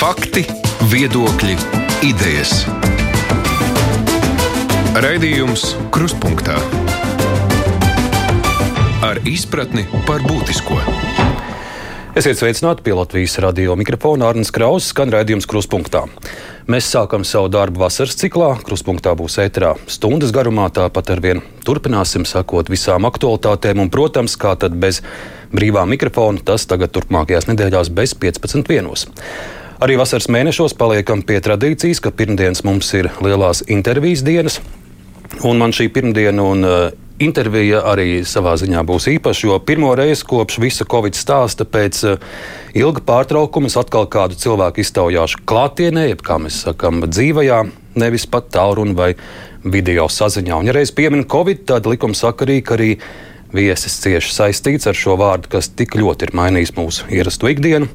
Fakti, viedokļi, idejas. Raidījums Krustpunktā ar izpratni par būtisko. Esiet sveicināti pie Latvijas radio mikrofona Arnēs Krauss, skan raidījums Kruspunkta. Mēs sākam savu darbu vasaras ciklā. Kruspunktā būs ēterā stundas garumā, tāpat ar vienu turpināsim sakot visām aktualitātēm, un, protams, kā tad bez brīvā mikrofona, tas tagad turpmākajās nedēļās bez 15.1. Arī vasaras mēnešos paliekam pie tradīcijas, ka pirmdienas mums ir lielās intervijas dienas, un man šī pirmdiena un uh, intervija arī savā ziņā būs īpaša, jo pirmo reizi kopš visa Covid stāsta pēc uh, ilga pārtraukuma es atkal kādu cilvēku iztaujāšu klātienē, jeb kā mēs sakām, dzīvajā, nevis pat tālruni vai video saziņā. Un, ja reiz piemin Covid, tad likumsakarīgi, ka arī viesis cieši saistīts ar šo vārdu, kas tik ļoti ir mainījis mūsu ierasto ikdienu.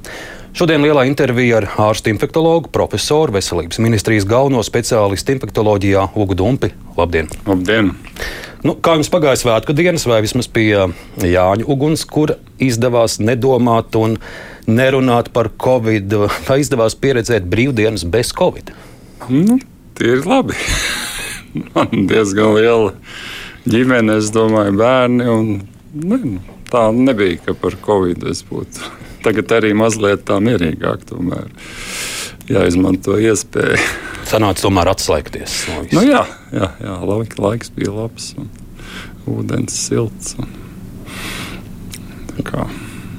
Šodien lielā intervija ar ārstu infektuologu, profesoru, veselības ministrijas galveno speciālistu infektuoloģijā Ugu Dumpi. Labdien! Labdien! Nu, kā jums pagāja svētku dienas, vai vismaz pie Jāņa uguns, kur izdevās nedomāt un nerunāt par covid, vai izdevās pieredzēt brīvdienas bez covid? Nu, tie ir labi. Man diezgan liela ģimene, es domāju, bērni. Un, ne, nu, tā nebija, ka par covid es būtu. Tagad arī mazliet tā mierīgāk tomēr jāizmanto iespēja. Sanāca tomēr atslēgties. No nu, jā, jā, jā laik, laiks bija labs, un ūdens silts. Un...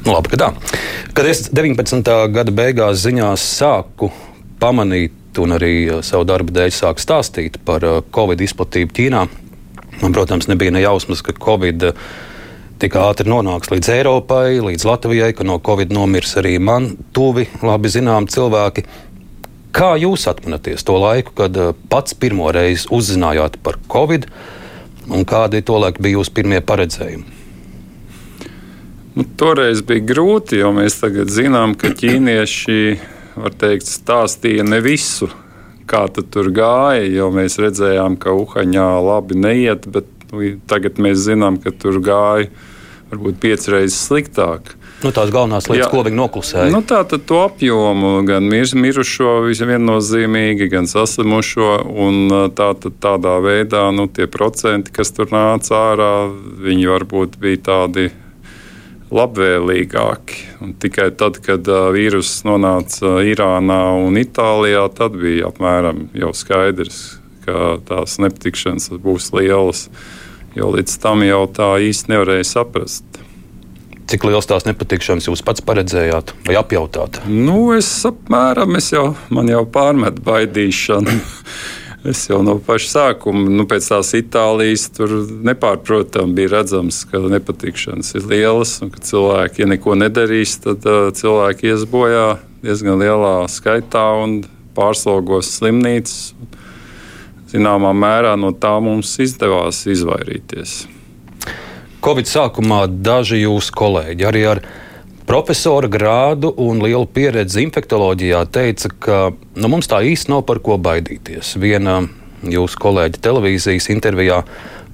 Nu, labi, ka tā. Kad es 19. gada beigās ziņās sāku pamanīt un arī uh, savu darbu dēļ sāku stāstīt par uh, Covid izplatību Ķīnā, man, protams, nebija ne jausmas, ka Covid uh, tik ātri nonāks līdz Eiropai, līdz Latvijai, ka no Covid nomirs arī man tuvi, labi zinām cilvēki. Kā jūs atminaties to laiku, kad eh, pats pirmo reizi uzzinājāt par Covid, un kādi tolaik bija jūsu pirmie paredzējumi? Nu, toreiz bija grūti, jo mēs tagad zinām, ka ķīnieši teikt, stāstīja ne visu, kā tur gāja. Jo mēs redzējām, ka Uhaņā labi neiet, bet tagad mēs zinām, ka tur gāja varbūt piecas reizes sliktāk. Nu, tās galvenās lietas, Jā. ko viņi noklusēja. Nu, tā tad to apjomu, gan mir, mirušo viennozīmīgi, gan saslimušo. Tā, tādā veidā nu, tie procenti, kas tur nāca ārā, viņi varbūt bija tādi labvēlīgāki. Un tikai tad, kad uh, vīruss nonāca Irānā un Itālijā, tad bija apmēram jau skaidrs, ka tās nepatikšanas būs lielas. Jo līdz tam jau tā īsti nevarēja saprast. Cik liels tās nepatikšanas jūs pats paredzējāt vai apjautāt? Nu, es apmēram, es jau, man jau pārmet baidīšanu. Es jau no paša sākuma, nu, pēc tās Itālijas, tur nepārprotami bija redzams, ka nepatikšanas ir lielas un ka cilvēki, ja neko nedarīs, tad uh, cilvēki ies bojā diezgan lielā skaitā un pārslogos slimnīcas. Zināmā mērā no tā mums izdevās izvairīties. Covid sākumā daži jūsu kolēģi arī ar profesora grādu un lielu pieredzi infektuoloģijā teica, ka nu, mums tā īsti nav par ko baidīties. Viena jūsu kolēģa televīzijas intervijā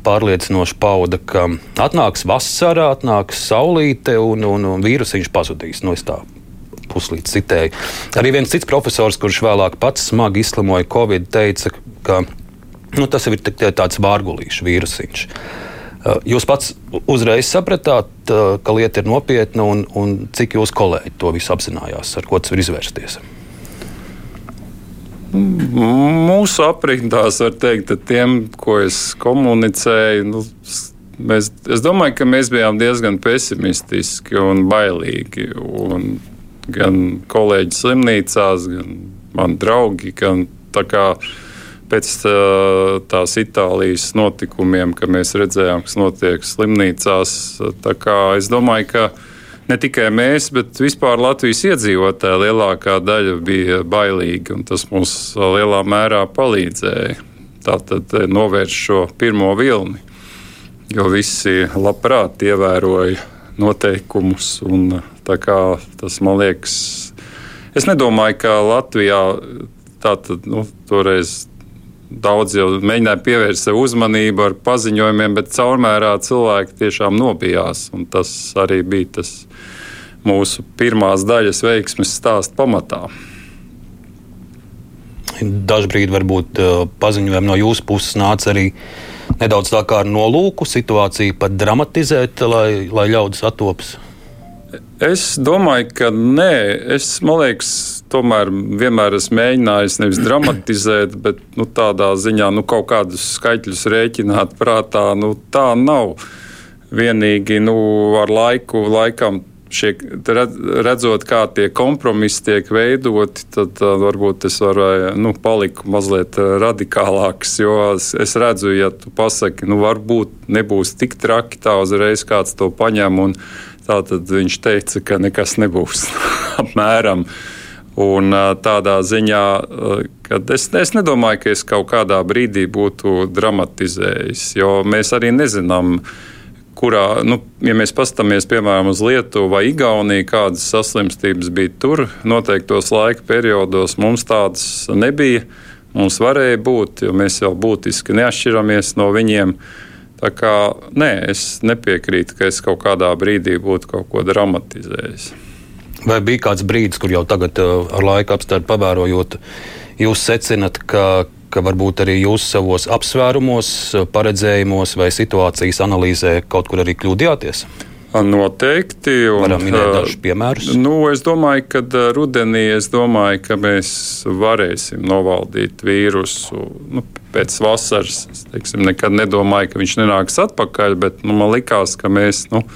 pārliecinoši pauda, ka atnāks vasara, atnāks saulīte un, un, un vīrusiņš pazudīs. Nu, puslīdz citēju. Arī viens cits profesors, kurš vēlāk pats smagi izslimoja Covid, teica, ka nu, tas ir tāds vārgulīšu vīrusiņš. Eh, jūs pats uzreiz sapratāt, eh, ka lieta ir nopietna, un, un cik jūsu kolēģi to visu apzinājās, ar ko tas var izvērsties? Mūsu aprindās var teikt, ka tiem, ko es komunicēju, nu, mēs, es domāju, ka mēs bijām diezgan pesimistiski un bailīgi. Un gan kolēģi slimnīcās, gan mani draugi. Gan, kā, pēc tās Itālijas notikumiem, ka mēs redzējām, kas notiek slimnīcās. Es domāju, ka ne tikai mēs, bet vispār Latvijas iedzīvotāji lielākā daļa bija bailīgi, un tas mums lielā mērā palīdzēja. Tātad novērst šo pirmo vilni, jo visi labprāt ievēroja noteikumus. Tas man liekas, es nedomāju, ka Latvijā tātad nu, toreiz daudz jau mēģināja pievērst sev uzmanību ar paziņojumiem, bet caurmērā cilvēki tiešām nobijās. Tas arī bija tas mūsu pirmās daļas veiksmes stāsta pamatā. dažbrīd varbūt paziņojumi no jūsu puses nāca arī nedaudz tā kā ar nolūku situāciju pat dramatizēt, lai, lai ļaudis atopas. Es domāju, ka nē, es domāju, tomēr vienmēr esmu mēģinājis nevis dramatizēt, bet nu, tādā ziņā nu, kaut kādus skaitļus rēķināt prātā. Nu, tā nav. Vienīgi nu, ar laiku, laikam šie, redzot, kā tie kompromisi tiek veidoti, tad uh, varbūt es varu nu, palikt mazliet radikālāks. Jo es redzu, ja tu pasaki, nu, varbūt nebūs tik traki, tā uzreiz kāds to paņem. Un, Tātad viņš teica, ka nekas nebūs apmēram. Un tādā ziņā, ka es, es nedomāju, ka es kaut kādā brīdī būtu dramatizējis, jo mēs arī nezinām, kurā, nu, ja mēs paskatāmies piemēram uz Lietuvu vai Igauniju, kādas saslimstības bija tur, noteiktos laika periodos mums tādas nebija. Mums varēja būt, jo mēs jau būtiski neatšķiramies no viņiem. Tā kā nē, es nepiekrītu, ka es kaut kādā brīdī būtu kaut ko dramatizējis. Vai bija kāds brīdis, kur jau tagad, ar laika apstākļu pavērojot, jūs secinat, ka ka varbūt arī jūs savos apsvērumos, paredzējumos vai situācijas analīzē kaut kur arī kļūdījāties? Noteikti. Un, Varam minēt dažus piemērus. Nu, es domāju, ka rudenī es domāju, ka mēs varēsim novaldīt vīrusu. Nu, pēc vasaras es teiksim, nekad nedomāju, ka viņš nenāks atpakaļ, bet nu, man likās, ka mēs. Nu,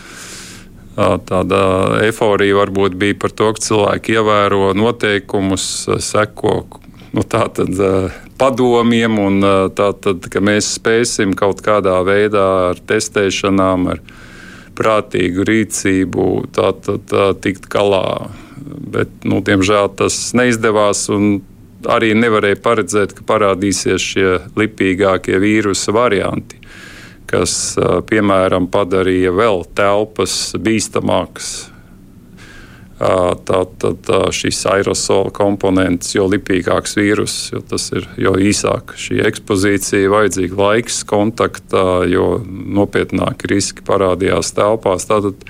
Tāda eifórija varbūt bija par to, ka cilvēki ievēro noteikumus, seko nu, tātad, padomiem, un tātad, ka mēs spēsim kaut kādā veidā ar testēšanām, ar prātīgu rīcību tātad, tā, tikt galā. Bet, nu, diemžēl tas neizdevās. Arī nevarēja paredzēt, ka parādīsies šie lipīgākie vīrusu varianti, kas, piemēram, padarīja vēl telpas bīstamākas Tātad šis aerosola komponents, jo lipīgāks vīrus, jo ir jo īsāka šī ekspozīcija, vajadzīga laiks kontaktā, jo nopietnāki riski parādījās telpās. Tātad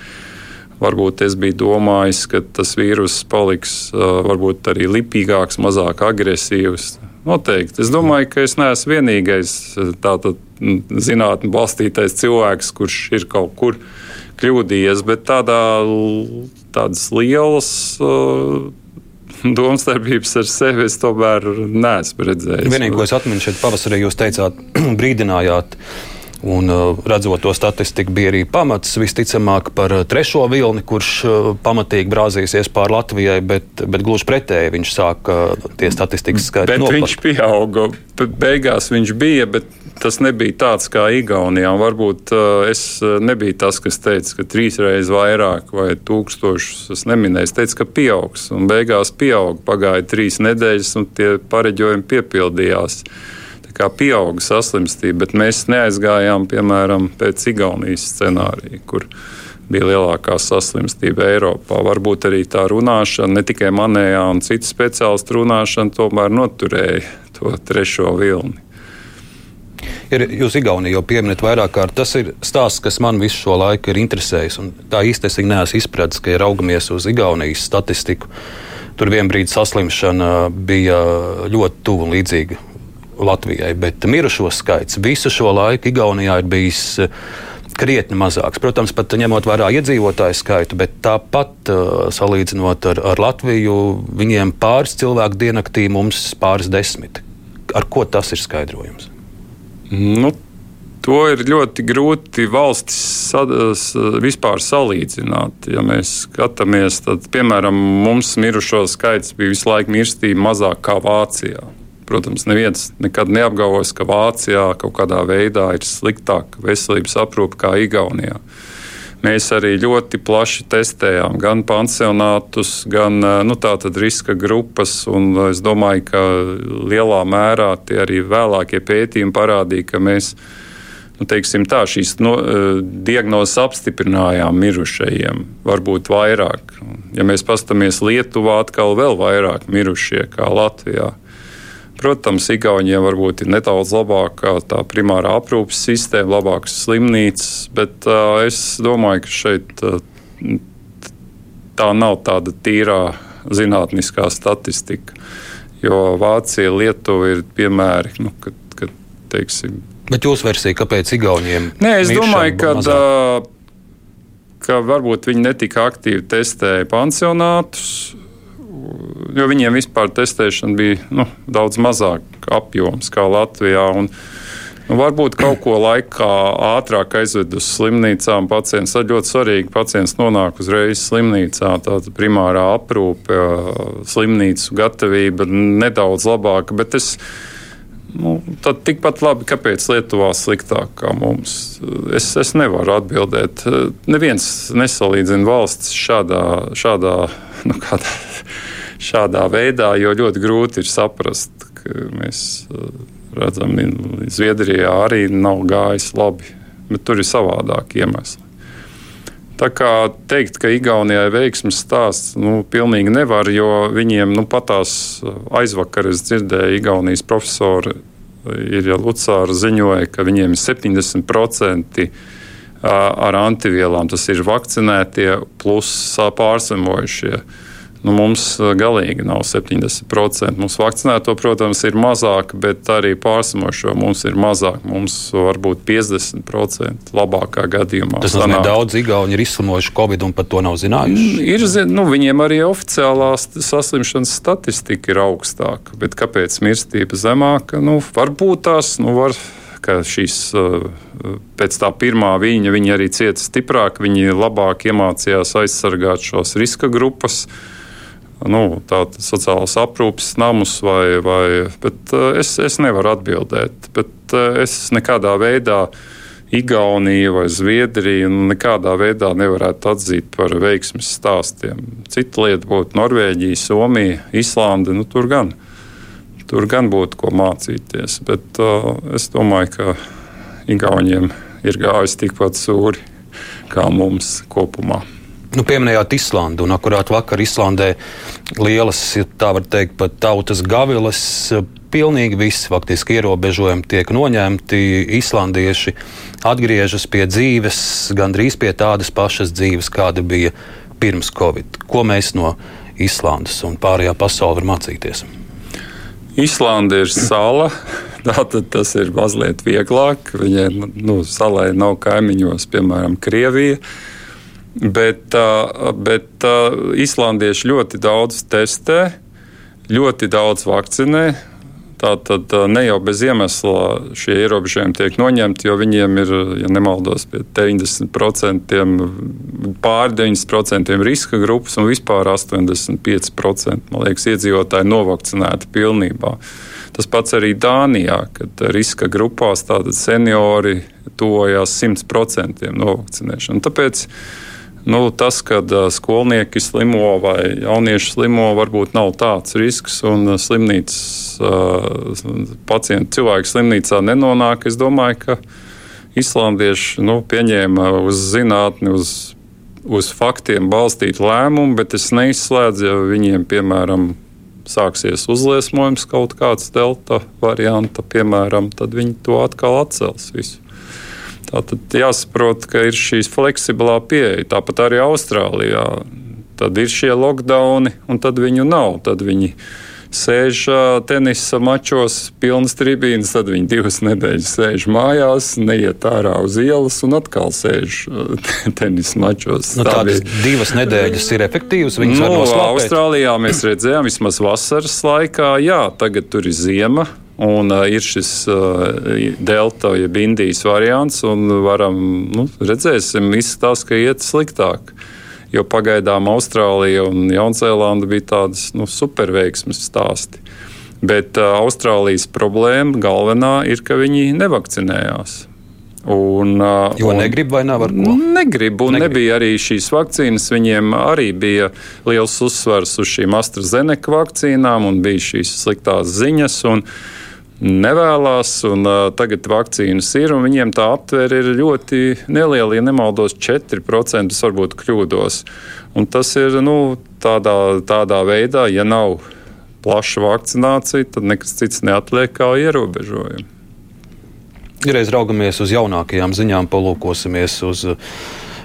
varbūt es biju domājis, ka tas vīrus paliks varbūt arī lipīgāks, mazāk agresīvs. Noteikti. Es domāju, ka es neesmu vienīgais tātad zinātnē balstītais cilvēks, kurš ir kaut kur kļūdījies, bet tādā, tādas lielas. Uh, domstarpības ar sevi es tomēr neesmu redzējis. Vienīgi, ko es atceros, šeit pavasarī jūs teicāt, brīdinājāt, Un, uh, redzot to statistiku, bija arī pamats visticamāk par uh, trešo vilni, kurš uh, pamatīgi brāzīsies pāri Latvijai, bet, bet gluži pretēji viņš sāka tie statistikas skaitļi. Viņš pieauga, beigās viņš bija, bet tas nebija tāds kā Igaunijā. Varbūt es nebiju tas, kas teica, ka trīs reizes vairāk vai tūkstošus es neminēju. Es teicu, ka pieaugs, un beigās pieauga. Pagāja trīs nedēļas, un tie pareģojumi piepildījās kā pieauga saslimstība, bet mēs neaizgājām piemēram pēc Igaunijas scenārija, kur bija lielākā saslimstība Eiropā. Varbūt arī tā runāšana, ne tikai manējā un citu speciālistu runāšana, tomēr noturēja to trešo vilni. Ir, jūs Igauniju jau pieminat vairāk kārt. Tas ir stāsts, kas man visu šo laiku ir interesējis. Tā es neesmu izpratis, ka, ja raugamies uz Igaunijas statistiku, tur vienā brīdī saslimšana bija ļoti tuvu un līdzīga Latvijai, bet mirušo skaits visu šo laiku Igaunijā ir bijis eh, krietni mazāks. Protams, pat ņemot vērā iedzīvotāju skaitu, bet tāpat uh, salīdzinot ar, ar Latviju, viņiem pāris cilvēku diennaktī, mums pāris desmit. Ar ko tas ir skaidrojums? Nu, to ir ļoti grūti valstis vispār salīdzināt. Ja mēs skatāmies, tad, piemēram, mums mirušo skaits bija visu laiku mirstība mazāk kā Vācijā. Protams, neviens nekad neapgalvos, ka Vācijā kaut kādā veidā ir sliktāka veselības aprūpe kā Igaunijā. Mēs arī ļoti plaši testējām gan pansionātus, gan nu, riska grupas. Es domāju, ka lielā mērā tie arī vēlākie pētījumi parādīja, ka mēs nu, teiksim, tā, šīs no, diagnozes apstiprinājām mirušajiem. Varbūt vairāk. Ja mēs paskatāmies Lietuvā, atkal vēl vairāk mirušie kā Latvijā. Protams, Igaunijam varbūt ir nedaudz labāka tā primārā aprūpes sistēma, labākas slimnīcas, bet uh, es domāju, ka šeit uh, tā nav tāda tīrā zinātniskā statistika. Jo Vācija, Lietuva ir piemēri, nu, kad, kad teiksim, Bet jūsu versija, kāpēc Igauniem? Nē, es domāju, ka, ā, ka varbūt viņi netika aktīvi testēja pansionātus, jo viņiem vispār testēšana bija nu, daudz mazāk apjoms kā Latvijā. Un, Nu, varbūt kaut ko laikā ātrāk aizved uz slimnīcām. Pacients ir ļoti svarīgi. Pacients nonāk uzreiz slimnīcā. Tāda primārā aprūpe, slimnīcu gatavība nedaudz labāka. Bet es, Nu, tad tikpat labi, kāpēc Lietuvā sliktāk kā mums. Es, es nevaru atbildēt. Neviens nesalīdzina valsts šādā, šādā, nu, kādā, šādā veidā, jo ļoti grūti ir saprast, ka mēs redzam, ka Zviedrijā arī nav gājis labi, bet tur ir savādāk iemesli. Tā kā teikt, ka Igaunijai veiksmes stāsts, nu, pilnīgi nevar, jo viņiem nu, patās aizvakar es dzirdēju, Igaunijas profesori ir jau Lucāra ziņoja, ka viņiem ir 70% ar antivielām. Tas ir vakcinētie plus pārslimojušie. Nu, mums galīgi nav 70%. Mums vakcinēto, protams, ir mazāk, bet arī pārsimošo mums ir mazāk. Mums var būt 50% labākā gadījumā. Tas nozīmē, ka daudz Igauni ir izslimojuši Covid un pat to nav zinājuši. Ir, nu, viņiem arī oficiālā saslimšanas statistika ir augstāka, bet kāpēc mirstība zemāka? Nu, varbūt tās, nu, var ka šīs pēc tā pirmā viņa, viņi arī cieta stiprāk, viņi labāk iemācījās aizsargāt šos riska grupas. Nu, Tāda sociālās aprūpes namus, vai, vai, bet es, es nevaru atbildēt. Bet es nekādā veidā Igauniju vai Zviedriju nekādā veidā nevarētu atzīt par veiksmes stāstiem. Cita lieta būtu Norvēģija, Somija, Islande. Nu, tur gan tur gan būtu ko mācīties. Bet uh, es domāju, ka Igauniem ir gājis tikpat sūri kā mums kopumā. Nu, pieminējāt Islandu, un akurāt vakar Islandē lielas, tā var teikt, pat tautas gavilas. Pilnīgi viss faktiski ierobežojumi tiek noņemti. Islandieši atgriežas pie dzīves, gandrīz pie tādas pašas dzīves, kāda bija pirms Covid. Ko mēs no Islandes un pārējā pasaulē varam mācīties? Islanda ir sala. Tātad tas ir mazliet vieglāk. Viņai nu, salai nav kaimiņos, piemēram, Krievija. Bet, bet islandieši ļoti daudz testē, ļoti daudz vakcinē. Tātad ne jau bez iemesla šie ierobežojumi tiek noņemti, jo viņiem ir, ja nemaldos, pie 90%, pāri 90% riska grupas un vispār 85% liekas, iedzīvotāji novakcinēti pilnībā. Tas pats arī Dānijā, kad riska grupās seniori tojās 100% novakcinēšanu. Tāpēc Nu, tas, ka uh, skolnieki slimo vai jaunieši slimo, varbūt nav tāds risks, un slimnīcas pacienti cilvēki slimnīcā nenonāk. Es domāju, ka islandieši nu, pieņēma uz zinātni, uz, uz faktiem balstītu lēmumu, bet es neizslēdzu, ja viņiem, piemēram, sāksies uzliesmojums kaut kāds delta varianta, piemēram, tad viņi to atkal atcels visu. Tātad jāsaprot, ka ir šīs fleksibilā pieeja. Tāpat arī Austrālijā. Tad ir šie lockdowni, un tad viņu nav. Tad viņi sēž tenisa mačos, pilnas tribīnas, tad viņi divas nedēļas sēž mājās, neiet ārā uz ielas un atkal sēž tenisa mačos. Nu, Tā tādas divas nedēļas ir efektīvas. Nu, Austrālijā mēs redzējām, vismaz vasaras laikā, jā, tagad tur ir ziema. Un uh, ir šis uh, delta, jeb Indijas variants, un varam nu, redzēsim, izskatās, ka iet sliktāk. Jo pagaidām Austrālija un Jaunzēlanda bija tādas nu, superveiksmes stāsti. Bet uh, Austrālijas problēma galvenā ir, ka viņi nevakcinējās. Un, uh, jo negrib vai nav ar ko? Negrib, un negrib. nebija arī šīs vakcīnas. Viņiem arī bija liels uzsvars uz šīm AstraZeneca vakcīnām, un bija šīs sliktās ziņas. Un, uh, nevēlas, un uh, tagad vakcīnas ir, un viņiem tā aptvēre ir ļoti neliela, ja nemaldos, 4% varbūt kļūdos. Un tas ir nu, tādā, tādā veidā, ja nav plaša vakcinācija, tad nekas cits neatliek kā ierobežojumi. Reiz raugamies uz jaunākajām ziņām, palūkosimies uz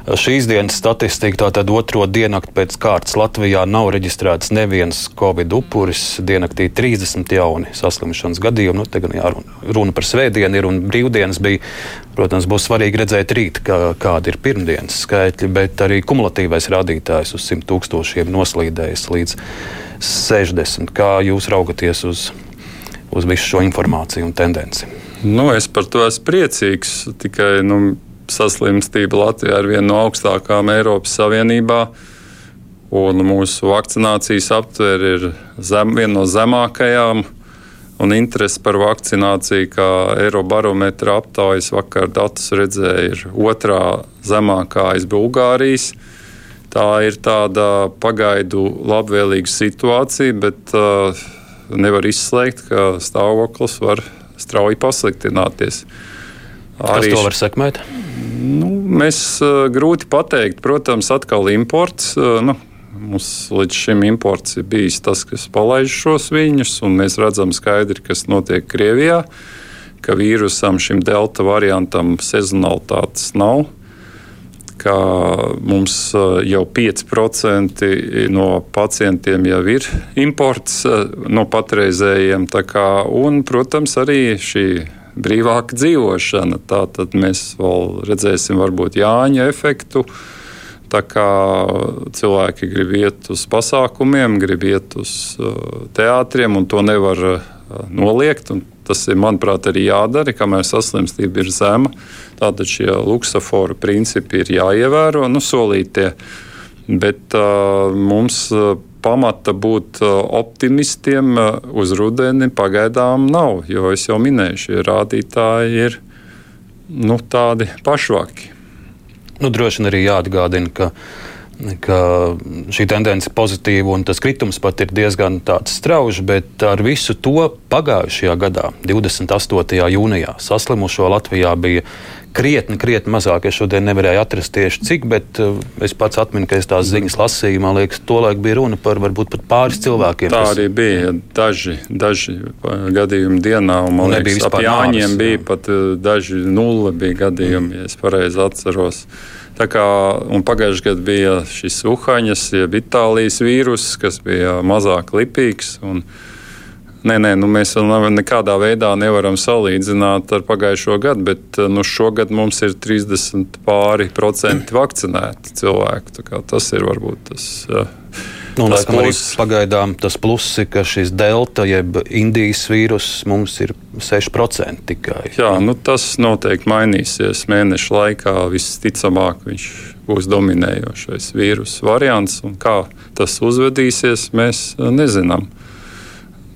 Šīs dienas statistika tātad otro diennakti pēc kārtas Latvijā nav reģistrēts neviens covid upuris. Diennaktī 30 jauni saslimšanas gadījumi. Nu, te gan jāruna runa par svētdienu ir un brīvdienas bija. Protams, būs svarīgi redzēt rīt, kā, kādi ir pirmdienas skaitļi, bet arī kumulatīvais rādītājs uz 100 tūkstošiem noslīdējis līdz 60. Kā jūs raugaties uz, uz visu šo informāciju un tendenci? Nu, es par to esmu priecīgs. Tikai nu, saslimstība Latvijā ir viena no augstākām Eiropas Savienībā. Un mūsu vakcinācijas aptvere ir zem, viena no zemākajām un interese par vakcināciju, kā Eirobarometra aptaujas vakar datus redzēja, ir otrā zemākā aiz Bulgārijas. Tā ir tāda pagaidu labvēlīga situācija, bet uh, nevar izslēgt, ka stāvoklis var strauji pasliktināties. Arī Kas to var sekmēt? Nu, mēs uh, grūti pateikt. Protams, atkal imports. Uh, nu, Mums līdz šim imports ir bijis tas, kas palaiž šos viļņus, un mēs redzam skaidri, kas notiek Krievijā, ka vīrusam, šim delta variantam, sezonalitātes nav. Ka mums uh, jau 5% no pacientiem jau ir imports no patreizējiem. Kā, un, protams, arī šī brīvāka dzīvošana. Tātad mēs vēl redzēsim varbūt Jāņa efektu. Tā kā cilvēki grib iet uz pasākumiem, grib iet uz uh, teātriem, un to nevar uh, noliegt. Tas ir, manuprāt, arī jādara, kamēr saslimstība ir zema. Tātad šie luksusforu principi ir jāievēro, nu, solītie. Bet uh, mums uh, pamata būt optimistiem uz rudeni pagaidām nav, jo es jau minēju, šie rādītāji ir nu, tādi pašvaki. Nu, droši vien arī jāatgādina, ka, ka šī tendence ir pozitīva un tas kritums pat ir diezgan strauji, bet ar visu to pagājušajā gadā, 28. jūnijā, saslimušo Latvijā bija krietni, krietni mazāk. Es šodien nevarēju atrast tieši cik, bet uh, es pats atminu, ka es tās ziņas lasīju. Man liekas, tolaik bija runa par varbūt pat pāris cilvēkiem. Tā kas... arī bija daži, daži gadījumi dienā, man liekas, ap Jāņiem nāvis, bija pat uh, daži nulle bija gadījumi, ja es pareizi atceros. Tā kā pagājušajā gadā bija šis Uhaņas, jeb Itālijas vīrus, kas bija mazāk lipīgs. Un, Nē, nē, nu mēs vēl nekādā veidā nevaram salīdzināt ar pagājušo gadu, bet nu, šogad mums ir 30 pāri procenti vakcinēti cilvēki. Tas ir varbūt tas. Nu, tas arī pagaidām tas pluss ir, ka šis delta, jeb Indijas vīrus, mums ir 6% tikai. Jā, nu, tas noteikti mainīsies mēnešu laikā. Visticamāk, viņš būs dominējošais vīrusu variants. Kā tas uzvedīsies, mēs nezinām.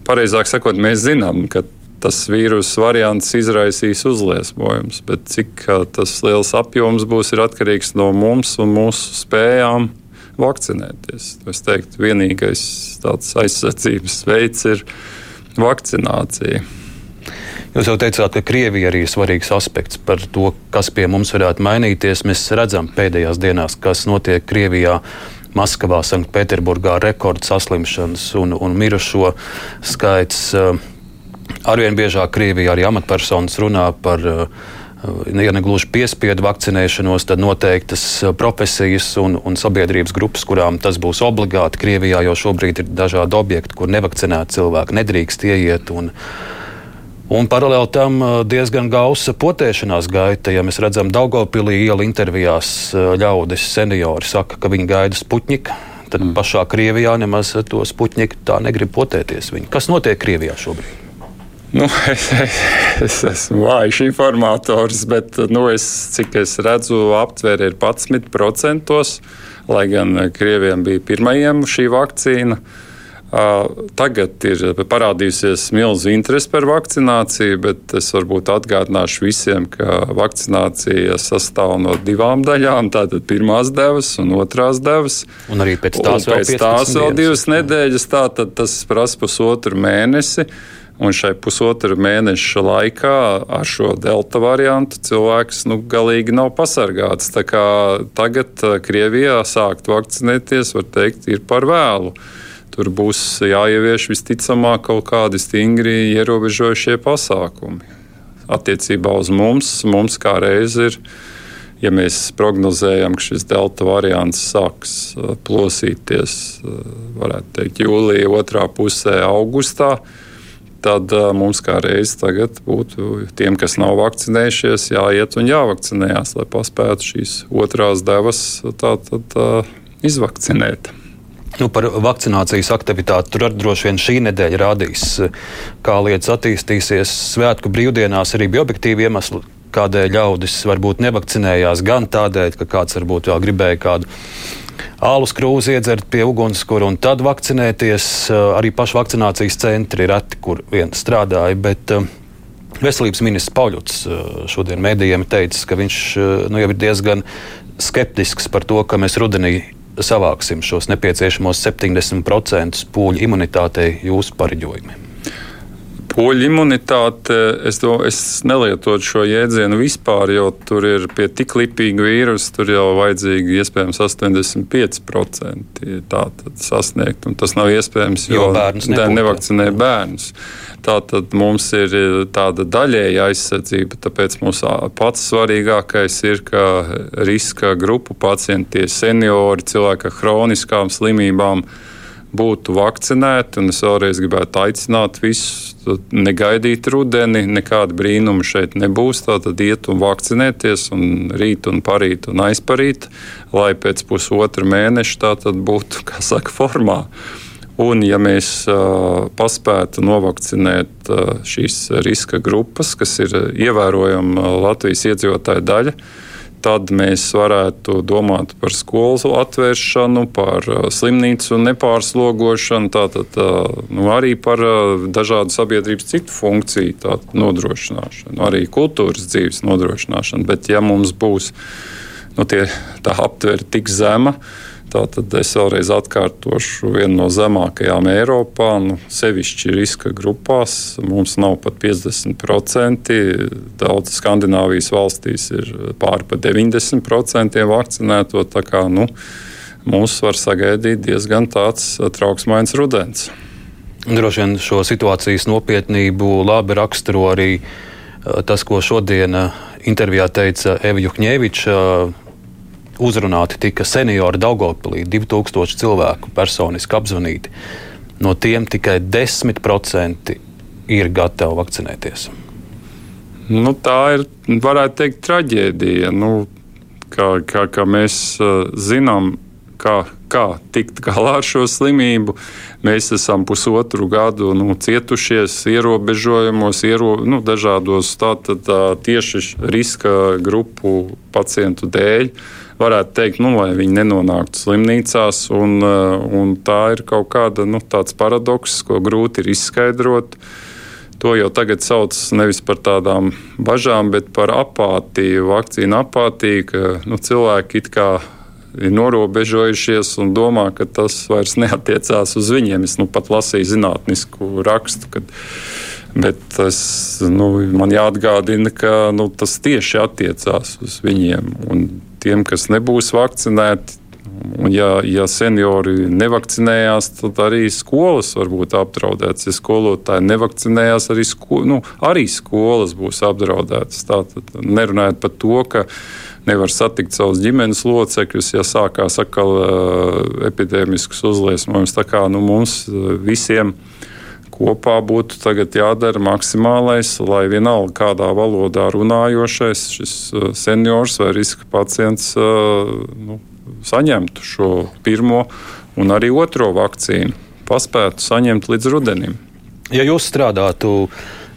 Pareizāk sakot, mēs zinām, ka tas vīrusu variants izraisīs uzliesmojumus, bet cik tas liels apjoms būs, ir atkarīgs no mums un mūsu spējām vakcinēties. Es teiktu, vienīgais tāds aizsardzības veids ir vakcinācija. Jūs jau teicāt, ka Krievija arī ir svarīgs aspekts par to, kas pie mums varētu mainīties. Mēs redzam pēdējās dienās, kas notiek Krievijā. Maskavā, Sanktpēterburgā rekords saslimšanas un, un mirušo skaits. Arvien biežāk Krievijā arī amatpersonas runā par uh, ja ne gluži piespiedu vakcinēšanos, tad noteiktas uh, profesijas un, un sabiedrības grupas, kurām tas būs obligāti. Krievijā jau šobrīd ir dažādi objekti, kur nevakcinēti cilvēki nedrīkst ieiet. Un, Un paralēli tam uh, diezgan gausa potēšanās gaita. Ja mēs redzam, Daugopilī iela intervijās uh, ļaudis, seniori saka, ka viņi gaida Sputņiku, tad mm. pašā Krievijā nemaz to Sputņiku tā negrib potēties. Viņi. Kas notiek Krievijā šobrīd? Nu, es, es, es esmu vājš informators, bet nu, es, cik es redzu, aptvēre ir 11%, lai gan Krievijam bija pirmajiem šī vakcīna. Tagad ir parādījusies milzīga interese par vakcināciju, bet es varbūt atgādināšu visiem, ka vakcinācija sastāv no divām daļām. Tātad pirmās devas un otrās devas. Un arī pēc tās, un pēc tās vēl divas nedēļas. Tātad tas prasa pusotru mēnesi. Un šai pusotra mēneša laikā ar šo delta variantu cilvēks nu, galīgi nav pasargāts. Tagad Krievijā sākt vakcinēties, var teikt, ir par vēlu. Tur būs jāievieš visticamāk kaut kādi stingri ierobežojušie pasākumi. Attiecībā uz mums, mums kā reiz ir ja mēs prognozējam, ka šis delta variants sāks plosīties, varētu teikt, jūlijā, otrā pusē, augustā, tad mums kā reiz tagad būtu tiem, kas nav vakcinējušies, jāiet un jāvakcinējās, lai paspētu šīs otrās devas tā, tā, tā, izvakcinēt. Nu, par vakcinācijas aktivitāti tur droši vien šī nedēļa rādīs, kā lietas attīstīsies. Svētku brīvdienās arī bija objektīvi iemesli, kādēļ ļaudis varbūt nevakcinējās. Gan tādēļ, ka kāds varbūt vēl gribēja kādu ālus krūzi iedzert pie ugunskura un tad vakcinēties. Arī paši vakcinācijas centri reti, kur vien strādāja. Bet, Veselības ministrs Pauļuts šodien mēdījiem teica, ka viņš nu, jau ir diezgan skeptisks par to, ka mēs rudenī savāksim šos nepieciešamos 70% pūļu imunitātei jūsu pareģojumiem? Poļu imunitāte, es, to, es nelietotu šo jēdzienu vispār, jo tur ir pie tik lipīga vīrusa, tur jau vajadzīgi iespējams 85% tātad sasniegt. Un tas nav iespējams, jo, jo bērns nevakcinē bērnus. Tātad mums ir tāda daļēja aizsardzība, tāpēc mums pats svarīgākais ir, ka riska grupu pacienti, seniori, cilvēki ar hroniskām slimībām būtu vakcinēti. Es vēlreiz gribētu aicināt visus negaidīt rudeni, nekāda brīnuma šeit nebūs. Tātad iet un vakcinēties, un rīt un parīt un aizparīt, lai pēc pusotra mēneša tā būtu, kā saka, formā. Un, ja mēs uh, paspētu novakcinēt uh, šīs riska grupas, kas ir ievērojama Latvijas iedzīvotāja daļa, tad mēs varētu domāt par skolu atvēršanu, par uh, slimnīcu nepārslogošanu, tātad uh, nu, arī par uh, dažādu sabiedrības citu funkciju nodrošināšanu, arī kultūras dzīves nodrošināšanu. Bet, ja mums būs nu, tie, tā aptvere tik zema, Tātad es vēlreiz atkārtošu, viena no zemākajām Eiropā, nu, sevišķi riska grupās. Mums nav pat 50%. Daudz Skandināvijas valstīs ir pāri par 90% vakcinēto. Tā kā nu, mūs var sagaidīt diezgan tāds trauksmains rudens. Droši vien šo situācijas nopietnību labi raksturo arī tas, ko šodien intervijā teica Eva Juhņēviča uzrunāti tika seniori Daugopilī, 2000 cilvēku personiski apzvanīti. No tiem tikai 10% ir gatavi vakcinēties. Nu, tā ir, varētu teikt, traģēdija. Nu, kā, kā, kā mēs uh, zinām, kā, kā tikt galā ar šo slimību. Mēs esam pusotru gadu nu, cietušies ierobežojumos, iero, nu, dažādos tātad, tā, tieši riska grupu pacientu dēļ. Uh, varētu teikt, nu, lai viņi nenonāktu slimnīcās. Un, eh, un tā ir kaut kāda nu, paradoks, ko grūti ir izskaidrot. To jau tagad sauc nevis par tādām bažām, bet par apātiju, vakcīnu apātiju, ka nu, cilvēki it kā ir norobežojušies un domā, ka tas vairs neatiecās uz viņiem. Es nu, pat lasīju zinātnisku rakstu. Kad, Bet tas, nu, man jāatgādina, ka nu, tas tieši attiecās uz viņiem. Un tiem, kas nebūs vakcinēti. Un ja, ja seniori nevakcinējās, tad arī skolas var būt apdraudētas. Ja skolotāji nevakcinējās, arī, sko, nu, arī skolas būs apdraudētas. Tātad nerunājot par to, ka nevar satikt savus ģimenes locekļus, ja sākās atkal uh, epidēmisks uzliesmojums. Tā kā nu, mums visiem kopā būtu jādara maksimālais, lai vienalga kādā valodā runājošais šis uh, seniors vai riska pacients uh, nu, saņemtu šo pirmo un arī otro vakcīnu, paspētu saņemt līdz rudenim. Ja jūs strādātu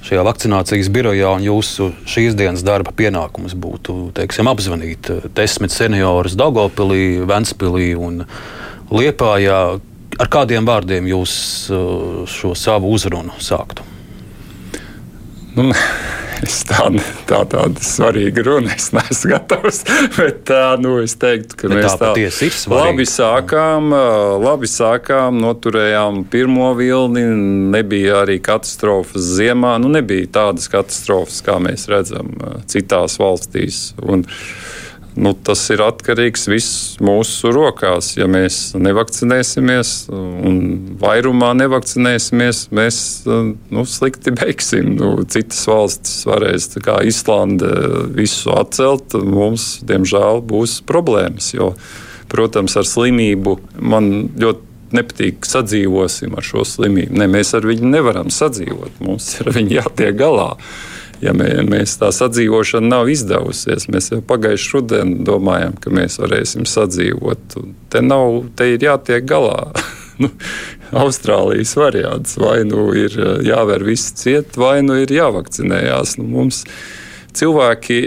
šajā vakcinācijas birojā un jūsu šīs dienas darba pienākums būtu teiksim, apzvanīt uh, desmit seniorus Dagopilī, Ventspilī un Liepājā, Ar kādiem vārdiem jūs uh, šo savu uzrunu sāktu? Nu, es tādu tā, tādu svarīgu runu es neesmu gatavs. Bet tā, nu, es teiktu, ka bet mēs tā, tā labi sākām, uh, labi sākām, noturējām pirmo vilni. Nebija arī katastrofas ziemā. Nu, nebija tādas katastrofas, kā mēs redzam uh, citās valstīs. Un, nu, tas ir atkarīgs viss mūsu rokās. Ja mēs nevakcinēsimies un vairumā nevakcinēsimies, mēs nu, slikti beigsim. Nu, citas valstis varēs, kā Islande, visu atcelt. Mums, diemžēl, būs problēmas. Jo, protams, ar slimību man ļoti nepatīk, sadzīvosim ar šo slimību. Ne, mēs ar viņu nevaram sadzīvot. Mums ir ar viņu jātiek galā ja mē, mēs tā sadzīvošana nav izdevusies. Mēs jau pagājušajā rudenī domājām, ka mēs varēsim sadzīvot. Te, nav, te ir jātiek galā. nu, Austrālijas variants. Vai nu ir jāver visi ciet, vai nu ir jāvakcinējās. Nu, mums cilvēki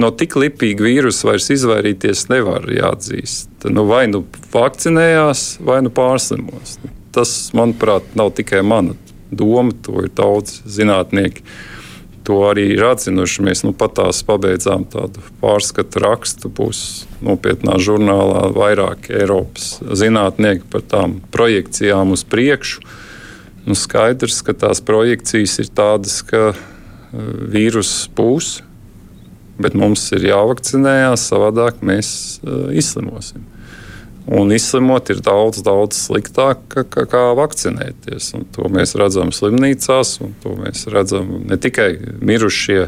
no tik lipīga vīrusa vairs izvairīties nevar jāatzīst. Nu, vai nu vakcinējās, vai nu pārslimos. Tas, manuprāt, nav tikai mana doma, to ir daudz zinātnieki to arī ir atzinuši. Mēs nu, pat tās pabeidzām tādu pārskatu rakstu. Būs nopietnā žurnālā vairāk Eiropas zinātnieki par tām projekcijām uz priekšu. Nu, skaidrs, ka tās projekcijas ir tādas, ka uh, vīruss būs, bet mums ir jāvakcinējās, savādāk mēs uh, izslimosim. Un izslimot ir daudz, daudz sliktāk kā, kā, vakcinēties. Un to mēs redzam slimnīcās, un to mēs redzam ne tikai mirušie.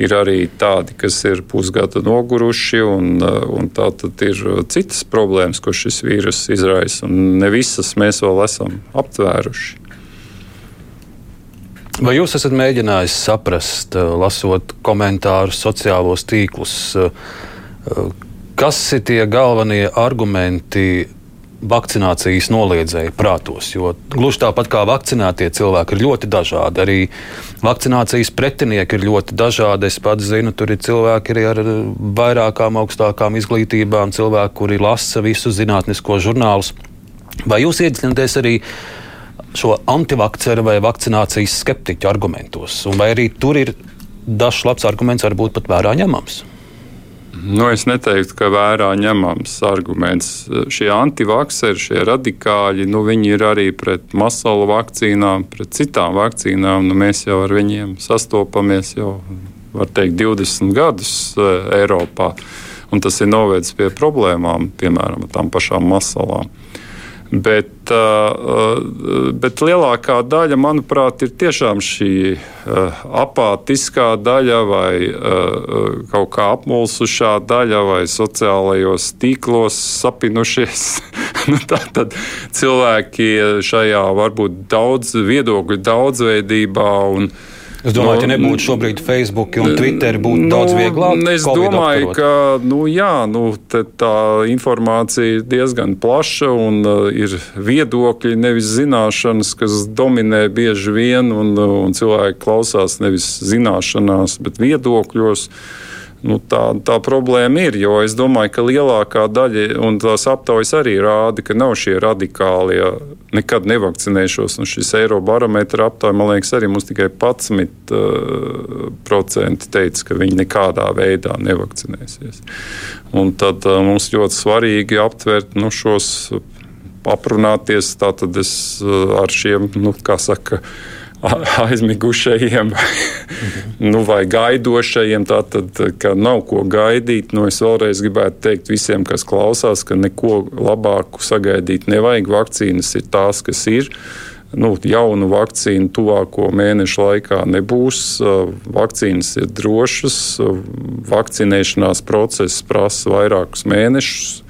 Ir arī tādi, kas ir pusgadu noguruši, un, un tā tad ir citas problēmas, ko šis vīrus izraisa. Ne visas mēs vēl esam aptvēruši. Vai jūs esat mēģinājis saprast, lasot komentārus, sociālos tīklus, Kas ir tie galvenie argumenti vakcinācijas noliedzēju prātos? Jo gluži tāpat kā vakcinētie cilvēki ir ļoti dažādi, arī vakcinācijas pretinieki ir ļoti dažādi. Es pats zinu, tur ir cilvēki arī ar vairākām augstākām izglītībām, cilvēki, kuri lasa visus zinātniskos žurnālus. Vai jūs iedziļināties arī šo antivakcēru vai vakcinācijas skeptiķu argumentos? Un vai arī tur ir dažs labs arguments, varbūt pat vērā ņemams? Nu, es neteiktu, ka vērā ņemams arguments. Šie antivakseri, šie radikāļi, nu, viņi ir arī pret masalu vakcīnām, pret citām vakcīnām. Nu, mēs jau ar viņiem sastopamies jau, var teikt, 20 gadus eh, Eiropā. Un tas ir novedis pie problēmām, piemēram, tām pašām masalām. Bet, uh, uh, bet lielākā daļa, manuprāt, ir tiešām šī uh, apātiskā daļa, vai kaut kā apmulsušā daļa, vai sociālajos tīklos sapinušies. nu, tad cilvēki šajā varbūt daudz viedokļu daudzveidībā un uh, Es domāju, nu, ja nebūtu šobrīd Facebook un Twitter, būtu nu, daudz vieglāk. Es domāju, apkarot. ka nu, jā, nu, tā informācija ir diezgan plaša un uh, ir viedokļi, nevis zināšanas, kas dominē bieži vien, un, un cilvēki klausās nevis zināšanās, bet viedokļos. Uh, Nu, tā, tā problēma ir, jo es domāju, ka lielākā daļa, un tās aptaujas arī rāda, ka nav šie radikālie, ja nekad nevakcinēšos. Un šis Eirobarometra aptaujā, man liekas, arī mums tikai 11% uh, teica, ka viņi nekādā veidā nevakcinēsies. Un tad uh, mums ļoti svarīgi aptvert nu, šos aprunāties tātad es uh, ar šiem, nu, kā saka, aizmigušajiem nu, vai gaidošajiem. Tātad, ka nav ko gaidīt. Nu, es vēlreiz gribētu teikt visiem, kas klausās, ka neko labāku sagaidīt nevajag. Vakcīnas ir tās, kas ir. Nu, jaunu vakcīnu tuvāko mēnešu laikā nebūs. Vakcīnas ir drošas, vakcinēšanās process prasa vairākus mēnešus.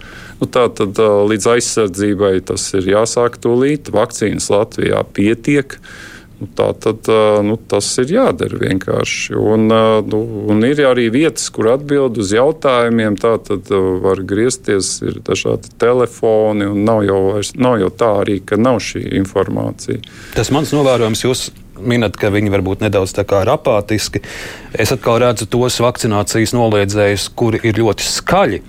Nu, tā tad līdz aizsardzībai tas ir jāsāk tūlīt. Vakcīnas Latvijā pietiek. Uh, tā tad nu, tas ir jādara vienkārši. Un, nu, un ir arī vietas, kur atbild uz jautājumiem. Tā tad var griezties, ir dažādi telefoni, un nav jau, nav jau tā arī, ka nav šī informācija. Tas mans novērojums, jūs minat, ka viņi varbūt nedaudz tā kā ir apātiski. Es atkal redzu tos vakcinācijas noliedzējus, kuri ir ļoti skaļi.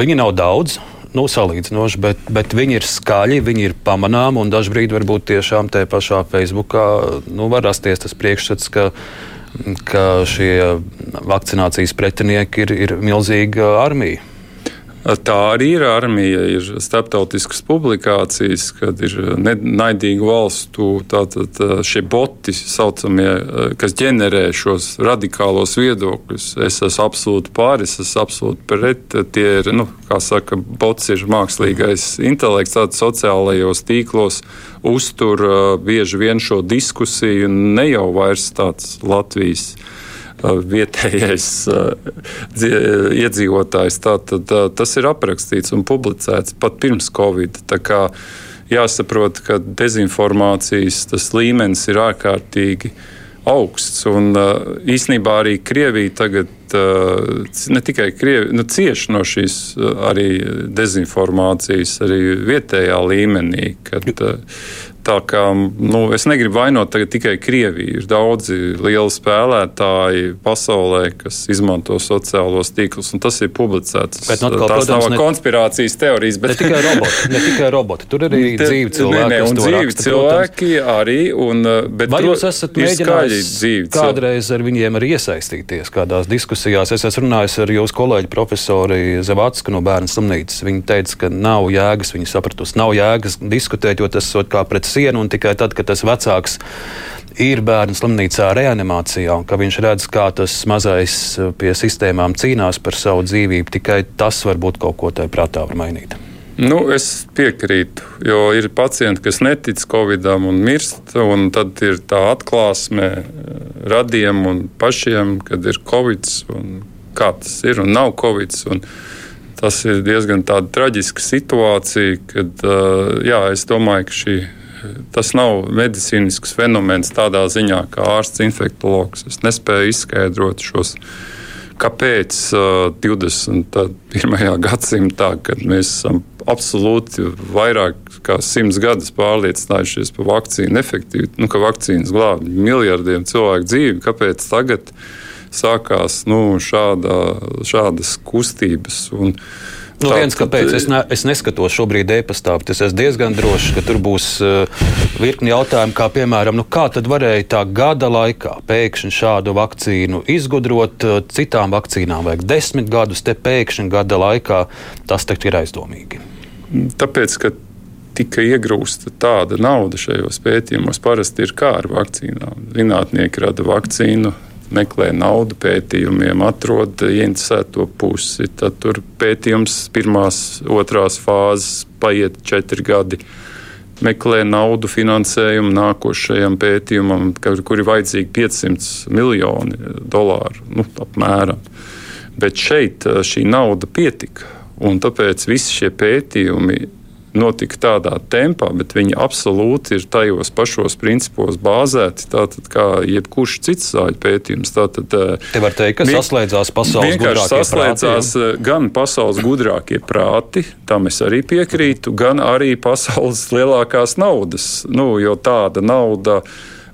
Viņi nav daudz, nu, salīdzinoši, bet, bet viņi ir skaļi, viņi ir pamanāmi un dažkārt varbūt tiešām te pašā Facebookā nu, var rasties tas priekšstats, ka, ka šie vakcinācijas pretinieki ir, ir milzīga armija. Tā arī ir armija, ir starptautiskas publikācijas, kad ir naidīgu valstu tātad, šie boti, saucamie, kas ģenerē šos radikālos viedokļus. Es esmu absolūti pār, es esmu absolūti pret. Tie ir, nu, kā saka, bots ir mākslīgais intelekts, tāds sociālajos tīklos uztur bieži vien šo diskusiju, ne jau vairs tāds Latvijas vietējais iedzīvotājs. Tātad, tas ir aprakstīts un publicēts pat pirms Covid. Jāsaprot, ka dezinformācijas līmenis ir ārkārtīgi augsts. Un, īsnībā arī Krievija tagad ne tikai Krievi, nu, cieši no šīs arī dezinformācijas, arī vietējā līmenī. Kad, Tā kā nu, es negribu vainot tikai Krieviju. Ir daudzi lieli spēlētāji pasaulē, kas izmanto sociālos tīklus, un tas ir publicēts. Bet, nu, atkal, Tās protams, nav ne, konspirācijas teorijas. Bet... Ne tikai roboti, ne tikai roboti. tur arī dzīvi cilvēki. Nē, nē, un dzīvi raksta, cilvēki protams. arī. Un, Vai jūs esat mēģinājis kādreiz ar viņiem arī iesaistīties kādās diskusijās? Es esmu runājis ar jūsu kolēģi profesori Zavacku no bērnu slimnīcas. Viņa teica, ka nav jēgas, viņa sapratusi, nav jēgas diskutēt, jo tas ir kā pret sienu, un tikai tad, kad tas vecāks ir bērnu slimnīcā reanimācijā, un ka viņš redz, kā tas mazais eh, pie sistēmām cīnās par savu dzīvību, tikai tas varbūt kaut ko tajā prātā var mainīt. Nu, es piekrītu, jo ir pacienti, kas netic Covidam un mirst, un tad ir tā atklāsme eh, radiem un pašiem, kad ir Covid un kā tas ir un nav Covid. Un tas ir diezgan traģiska situācija, kad eh, jā, es domāju, ka šī tas nav medicīnisks fenomens tādā ziņā, kā ārsts, infektuologs. Es nespēju izskaidrot šos. Kāpēc uh, 21. gadsimtā, kad mēs esam absolūti vairāk kā simts gadus pārliecinājušies par vakcīnu efektivitāti, nu, ka vakcīnas glābj miljardiem cilvēku dzīvi, kāpēc tagad sākās nu, šāda, šādas kustības? Un, uh, Nu, viens, kāpēc es, ne, es neskatos šobrīd e-pastā, bet es esmu diezgan drošs, ka tur būs uh, virkni jautājumu, kā piemēram, nu, kā tad varēja tā gada laikā pēkšņi šādu vakcīnu izgudrot, uh, citām vakcīnām vajag desmit gadus, te pēkšņi gada laikā tas ir aizdomīgi. Tāpēc, ka tika iegrūsta tāda nauda šajos pētījumos, parasti ir kā ar vakcīnām. Zinātnieki rada vakcīnu, meklē naudu pētījumiem, atrod ieinteresēto pusi. Tad tur pētījums pirmās, otrās fāzes paiet četri gadi. Meklē naudu finansējumu nākošajam pētījumam, kur ir vajadzīgi 500 miljoni dolāru. Nu, apmēram. Bet šeit šī nauda pietika. Un tāpēc visi šie pētījumi notika tādā tempā, bet viņi absolūti ir tajos pašos principos bāzēti, tātad kā jebkurš cits zāļu pētījums. Tātad, eh, Te var teikt, ka vien, saslēdzās pasaules gudrākie saslēdzās prāti. Eh, gan pasaules gudrākie prāti, tam es arī piekrītu, gan arī pasaules lielākās naudas, nu, jo tāda nauda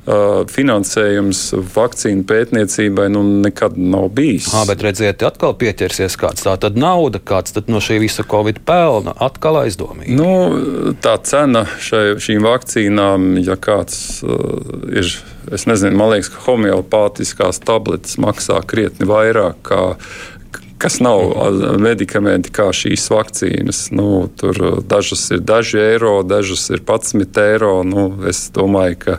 finansējums vakcīnu pētniecībai nu, nekad nav bijis. Jā, bet redziet, atkal pieķersies kāds tā tad nauda, kāds tad no šī visa Covid pelna, atkal aizdomīgi. Nu, tā cena šai, šīm vakcīnām, ja kāds uh, ir, es nezinu, man liekas, ka homeopātiskās tabletes maksā krietni vairāk kā kas nav medikamenti kā šīs vakcīnas. Nu, tur dažas ir daži eiro, dažas ir 11 eiro. Nu, es domāju, ka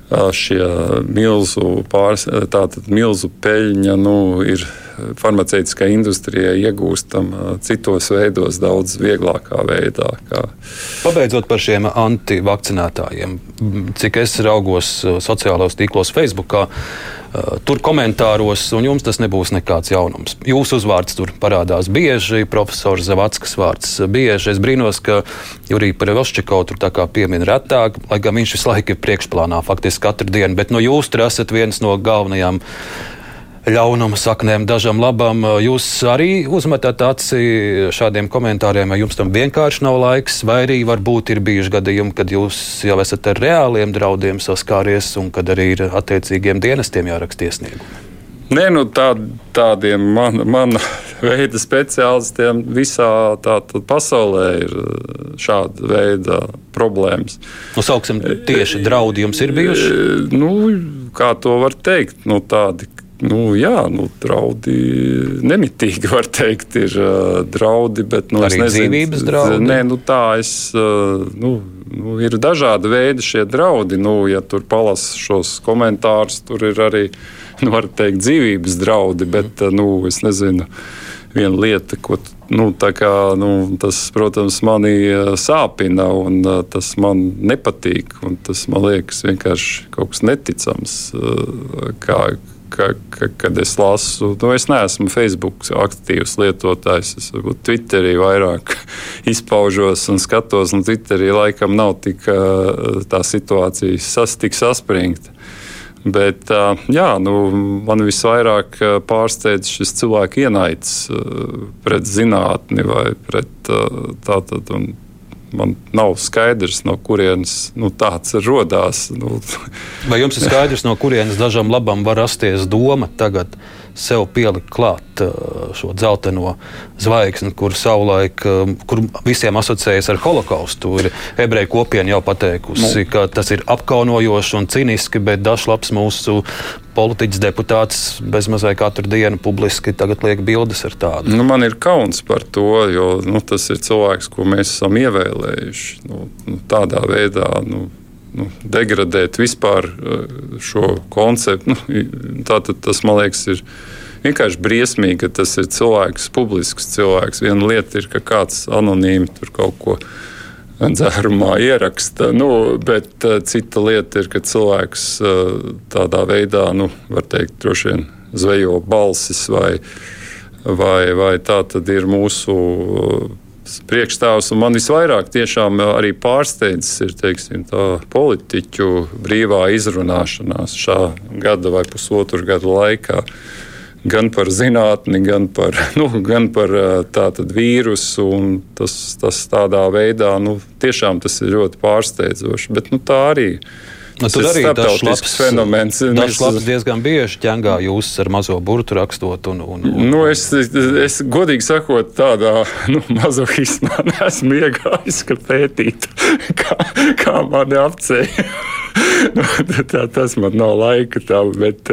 šie milzu, pārs, milzu peļņa nu, ir farmaceitiskā industrijā iegūstama citos veidos, daudz vieglākā veidā. Kā. Pabeidzot par šiem antivakcinētājiem, cik es raugos sociālajos tīklos, Facebookā. Tur komentāros, un jums tas nebūs nekāds jaunums. Jūsu uzvārds tur parādās bieži, profesors Zavackas vārds bieži. Es brīnos, ka Jurija Parevoščiko tur tā kā piemin retāk, lai gan viņš visu laiku ir priekšplānā faktiski katru dienu, bet no jūs tur esat viens no galvenajām ļaunuma saknēm, dažam labam. Jūs arī uzmetat aci šādiem komentāriem, vai jums tam vienkārši nav laiks, vai arī varbūt ir bijuši gadījumi, kad jūs jau esat ar reāliem draudiem saskāries un kad arī ir attiecīgiem dienestiem jāraksta iesniegumi. Nē, nu tā, tādiem man, mana veida speciālistiem visā tā, pasaulē ir šāda veida problēmas. Nu, sauksim, tieši draudi jums ir bijuši? Nu, kā to var teikt? Nu, tādi Nu, jā, nu, draudi nemitīgi var teikt, ir uh, draudi. Bet, nu, Arī nezinu, dzīvības draudi? Nē, nu, tā es. Uh, nu, nu, ir dažādi veidi šie draudi. Nu, ja tur palasa šos komentārus, tur ir arī nu, teikt, dzīvības draudi. Bet uh, nu, es nezinu, viena lieta, ko. Nu, kā, nu, tas, protams, manī sāpina, un uh, tas man nepatīk. Tas man liekas vienkārši kaut kas neticams. Kā, ka, ka, kad es lasu, nu, es neesmu Facebook aktīvs lietotājs. Es varbūt Twitterī vairāk izpaužos un skatos, un Twitterī laikam nav tik tā situācija sas, tik saspringta. Bet jā, nu, man visvairāk pārsteidz šis cilvēku ienaids pret zinātni vai pret tātad. Man nav skaidrs, no kurienes nu, tāds radās. Nu. Vai jums ir skaidrs, no kurienes dažam labam var rasties doma tagad sev pielikt klāt uh, šo dzelteno zvaigzni, kur savulaik, um, kur visiem asociējas ar holokaustu. Ir ebreju kopiena jau pateikusi, nu. ka tas ir apkaunojoši un ciniski, bet dažs labs mūsu politiķis, deputāts bezmazliet katru dienu publiski liek bildes ar tādu. Nu, man ir kauns par to, jo nu, tas ir cilvēks, ko mēs esam ievēlējuši. Nu, nu, tādā veidā nu, nu, degradēt vispār eh, šo konceptu. Nu, tātad tas man liekas ir. Vienkārši briesmīgi, ka tas ir cilvēks, publisks cilvēks. Viena lieta ir, ka kāds anonīmi tur kaut ko dzērumā ieraksta. Nu, bet uh, cita lieta ir, ka cilvēks uh, tādā veidā, nu, var teikt, droši vien zvejo balsis vai, vai, vai tā tad ir mūsu. Priekšstāvs. Man visvairāk tiešām arī pārsteidzis ir teiksim, politiķu brīvā izrunāšanās šā gada vai pusotru gadu laikā gan par zinātni, gan par, nu, gan par tātad, vīrusu. Tas, tas tādā veidā nu, tiešām tas ir ļoti pārsteidzoši. Bet nu, tā arī ir. Nu, tur arī tas labs fenomens. Tas labs diezgan bieži ķengā jūs ar mazo burtu rakstot. Un, un, un, nu, es, es godīgi sakot, tādā nu, mazohismā neesmu iegājis, ka pētītu, kā, kā mani apceļ. nu, tā, tas man nav laika tam, bet,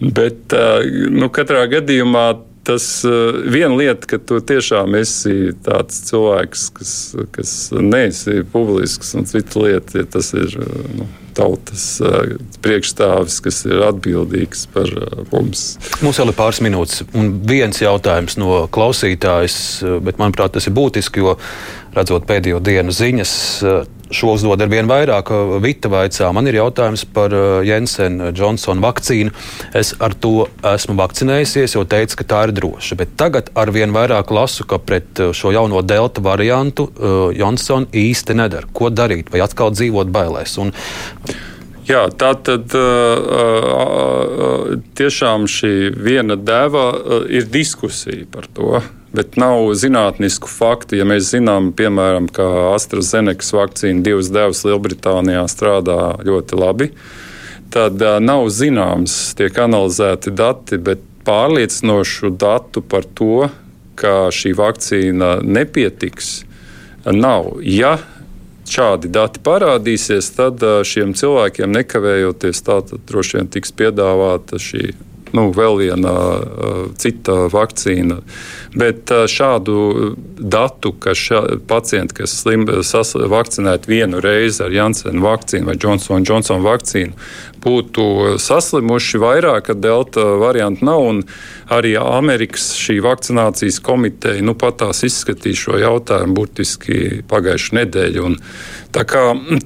bet nu, katrā gadījumā tas viena lieta, ka tu tiešām esi tāds cilvēks, kas, kas neesi publisks, un cita lieta, ja tas ir nu, tautas uh, priekšstāvis, kas ir atbildīgs par uh, mums. Mums vēl ir pāris minūtes, un viens jautājums no klausītājas, bet manuprāt, tas ir būtiski, jo redzot pēdējo dienu ziņas šo uzdod ar vien vairāk. Vita vaicā, man ir jautājums par Jensen Johnsona vakcīnu. Es ar to esmu vakcinējusies, jo teicu, ka tā ir droša. Bet tagad ar vien vairāk lasu, ka pret šo jauno delta variantu Johnsona īsti nedara. Ko darīt? Vai atkal dzīvot bailēs? Un, Jā, tā tad tiešām šī viena deva ir diskusija par to bet nav zinātnisku faktu. Ja mēs zinām, piemēram, ka AstraZenekas vakcīna divas devas Lielbritānijā strādā ļoti labi, tad nav zināms, tiek analizēti dati, bet pārliecinošu datu par to, ka šī vakcīna nepietiks, nav. Ja šādi dati parādīsies, tad šiem cilvēkiem nekavējoties tātad droši vien tiks piedāvāta šī nu, vēl viena uh, cita vakcīna. Bet uh, šādu datu, ka šā, pacienti, kas slim, sas, vakcinēti vienu reizi ar Jansenu vakcīnu vai Johnson Johnson vakcīnu, būtu saslimuši vairāk, ka delta variantu nav. Arī Amerikas šī vakcinācijas komiteja nu, pat tās izskatīja šo jautājumu burtiski pagājušajā nedēļā.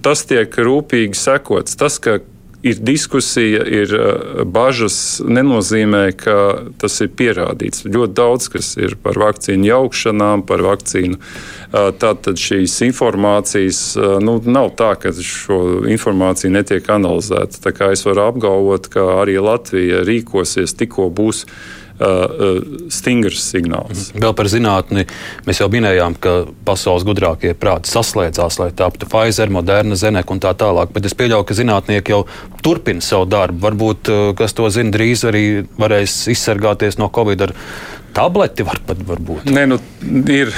Tas tiek rūpīgi sekots. Tas, ka ir diskusija, ir uh, bažas, nenozīmē, ka tas ir pierādīts. Ļoti daudz kas ir par vakcīnu jaukšanām, par vakcīnu. Uh, tātad šīs informācijas uh, nu, nav tā, ka šo informāciju netiek analizēta. Tā kā es varu apgalvot, ka arī Latvija rīkosies tikko būs stingrs signāls. Vēl par zinātni mēs jau minējām, ka pasaules gudrākie prāti saslēdzās, lai taptu Pfizer, Moderna, Zenek un tā tālāk. Bet es pieļauju, ka zinātnieki jau turpina savu darbu. Varbūt, uh, kas to zina, drīz arī varēs izsargāties no Covid ar tableti. Var, varbūt. Nē, nu, ir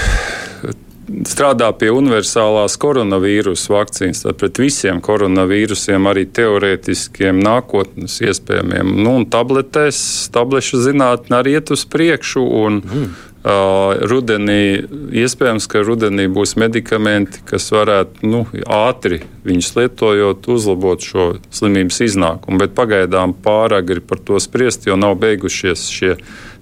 strādā pie universālās koronavīrusa vakcīnas, tad pret visiem koronavīrusiem, arī teorētiskiem nākotnes iespējamiem. Nu, un tabletēs, tablešu zinātnē arī iet uz priekšu. Un, mm. Rudenī, iespējams, ka rudenī būs medikamenti, kas varētu nu, ātri viņus lietojot, uzlabot šo slimības iznākumu. Bet pagaidām pāragri par to spriest, jo nav beigušies šie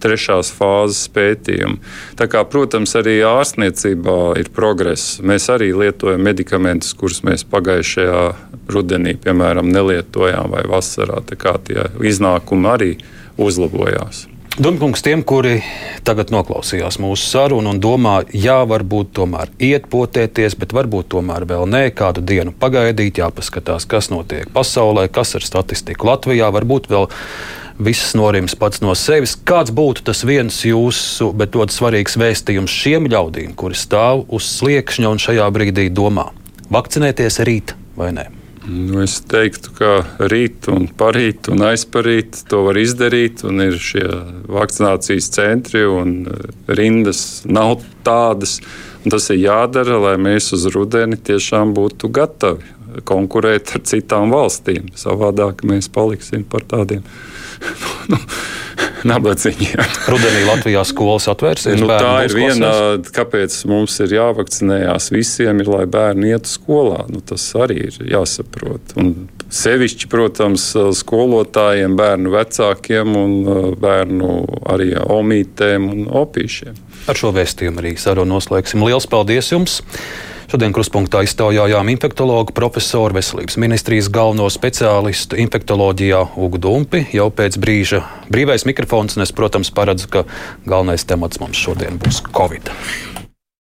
trešās fāzes pētījumi. Tā kā, protams, arī ārstniecībā ir progress. Mēs arī lietojam medikamentus, kurus mēs pagājušajā rudenī, piemēram, nelietojām vai vasarā. Tā kā tie iznākumi arī uzlabojās. Dunkungs tiem, kuri tagad noklausījās mūsu sarunu un domā, jā, varbūt tomēr iet potēties, bet varbūt tomēr vēl nē, kādu dienu pagaidīt, jāpaskatās, kas notiek pasaulē, kas ir statistika Latvijā, varbūt vēl viss norims pats no sevis. Kāds būtu tas viens jūsu, bet ļoti svarīgs vēstījums šiem ļaudīm, kuri stāv uz sliekšņa un šajā brīdī domā, vakcinēties rīt vai nē? Nu, es teiktu, ka rīt, un parīt un aizparīt to var izdarīt. Ir šie vakcinācijas centri un eh, rindas nav tādas. Tas ir jādara, lai mēs uz rudeni tiešām būtu gatavi konkurēt ar citām valstīm. Savādāk mēs paliksim par tādiem. nabadzīgiem. Rudenī Latvijā skolas atvērsies. Nu, tā ir viena, kāpēc mums ir jāvakcinējās visiem, ir, lai bērni ietu skolā. Nu, tas arī ir jāsaprot. Un sevišķi, protams, skolotājiem, bērnu vecākiem un uh, bērnu arī omītēm un opīšiem. Ar šo vēstījumu arī sarunu noslēgsim. Lielas paldies jums! Šodien kruspunktā iztaujājām infektologu profesoru veselības ministrijas galveno speciālistu infektoloģijā Ugu Dumpi. Jau pēc brīža brīvais mikrofons, un es, protams, paredzu, ka galvenais temats mums šodien būs Covid.